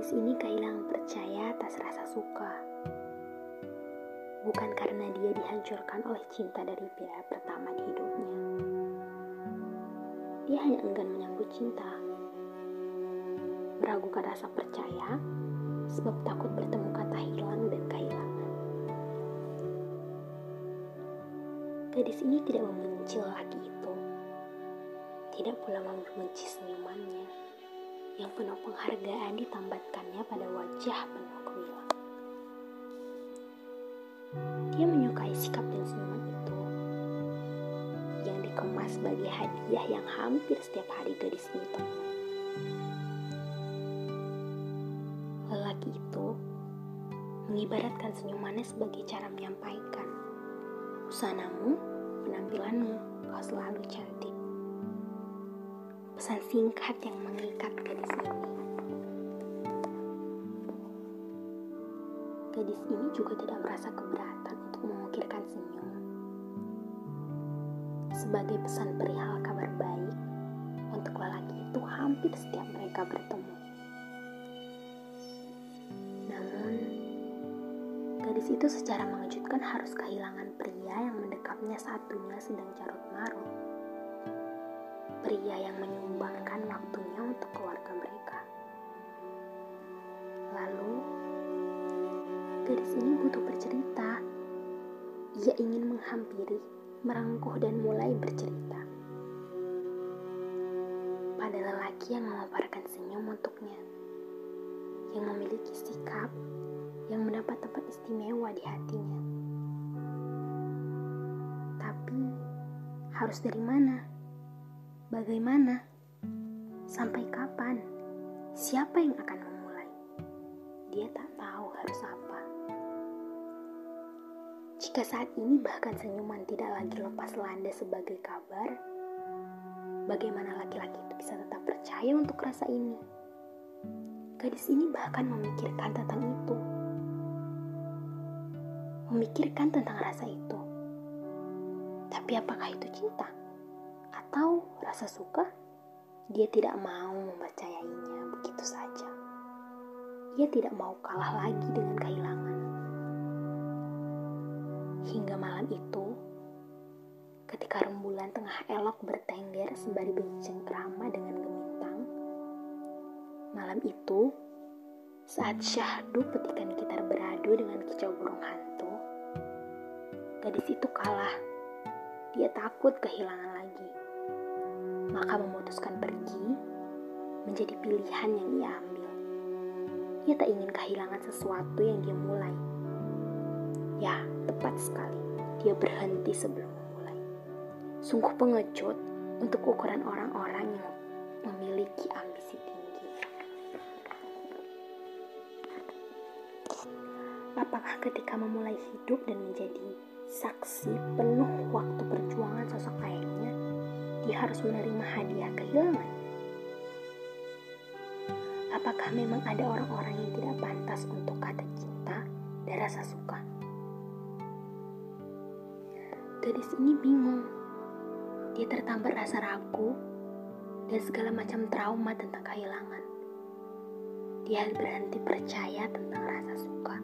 Gadis ini kehilangan percaya atas rasa suka. Bukan karena dia dihancurkan oleh cinta dari pria pertama di hidupnya. Dia hanya enggan menyambut cinta. Meragukan rasa percaya sebab takut bertemu kata hilang dan kehilangan. Gadis ini tidak membenci lelaki itu. Tidak pula membenci senyumannya yang penuh penghargaan ditambatkannya pada wajah penuh gemilang. Dia menyukai sikap dan senyuman itu yang dikemas sebagai hadiah yang hampir setiap hari gadis ini temui. Lelaki itu mengibaratkan senyumannya sebagai cara menyampaikan Busanamu, penampilanmu, kau selalu cantik pesan singkat yang mengikat gadis ini. Gadis ini juga tidak merasa keberatan untuk mengukirkan senyum. Sebagai pesan perihal kabar baik, untuk lelaki itu hampir setiap mereka bertemu. Namun, gadis itu secara mengejutkan harus kehilangan pria yang mendekapnya saat dunia sedang carut marut pria yang menyumbangkan waktunya untuk keluarga mereka. Lalu, gadis ini butuh bercerita. Ia ingin menghampiri, merengkuh, dan mulai bercerita. Pada lelaki yang memaparkan senyum untuknya, yang memiliki sikap yang mendapat tempat istimewa di hatinya. Tapi, harus dari mana? Bagaimana? Sampai kapan? Siapa yang akan memulai? Dia tak tahu harus apa. Jika saat ini bahkan senyuman tidak lagi lepas landa sebagai kabar, bagaimana laki-laki itu bisa tetap percaya untuk rasa ini? Gadis ini bahkan memikirkan tentang itu. Memikirkan tentang rasa itu. Tapi apakah itu cinta? Atau rasa suka, dia tidak mau mempercayainya begitu saja. Ia tidak mau kalah lagi dengan kehilangan. Hingga malam itu, ketika rembulan tengah elok bertengger sembari bercengkrama dengan gemintang, malam itu, saat syahdu petikan gitar beradu dengan kicau burung hantu, gadis itu kalah. Dia takut kehilangan maka memutuskan pergi menjadi pilihan yang ia ambil. Ia tak ingin kehilangan sesuatu yang dia mulai. Ya, tepat sekali. Dia berhenti sebelum memulai. Sungguh pengecut untuk ukuran orang-orang yang memiliki ambisi tinggi. Apakah ketika memulai hidup dan menjadi saksi penuh waktu perjuangan sosok ayahnya, dia harus menerima hadiah kehilangan? Apakah memang ada orang-orang yang tidak pantas untuk kata cinta dan rasa suka? Gadis ini bingung. Dia tertambat rasa ragu dan segala macam trauma tentang kehilangan. Dia berhenti percaya tentang rasa suka.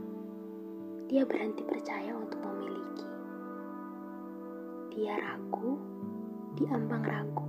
Dia berhenti percaya untuk memiliki. Dia ragu diambang ragu